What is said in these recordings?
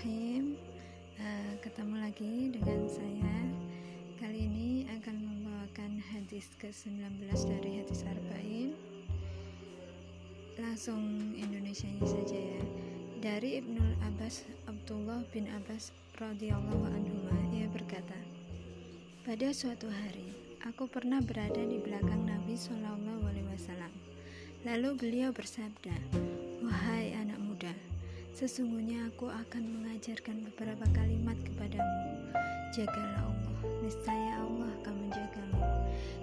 Bismillahirrahmanirrahim eh, Ketemu lagi dengan saya. Kali ini akan membawakan hadis ke-19 dari hadis Arba'in. Langsung Indonesia nya saja ya. Dari Ibnu Abbas Abdullah bin Abbas radhiyallahu anhu ia berkata Pada suatu hari aku pernah berada di belakang Nabi Shallallahu alaihi wasallam. Lalu beliau bersabda, sesungguhnya aku akan mengajarkan beberapa kalimat kepadamu jagalah Allah niscaya Allah akan menjagamu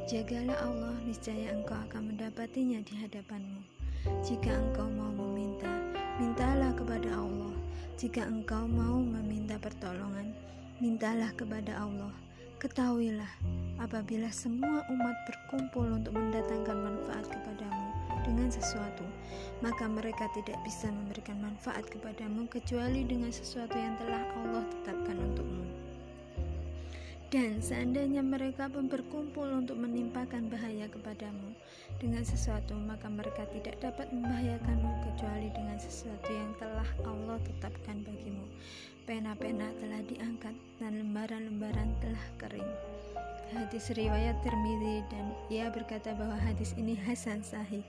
jagalah Allah niscaya engkau akan mendapatinya di hadapanmu jika engkau mau meminta, mintalah kepada Allah. Jika engkau mau meminta pertolongan, mintalah kepada Allah. Ketahuilah, apabila semua umat berkumpul untuk mendatangkan manfaat dengan sesuatu, maka mereka tidak bisa memberikan manfaat kepadamu kecuali dengan sesuatu yang telah Allah tetapkan untukmu. Dan seandainya mereka pun berkumpul untuk menimpakan bahaya kepadamu dengan sesuatu, maka mereka tidak dapat membahayakanmu kecuali dengan sesuatu yang telah Allah tetapkan bagimu. Pena-pena telah diangkat dan lembaran-lembaran telah kering. Hadis riwayat Tirmidzi dan ia berkata bahwa hadis ini hasan sahih.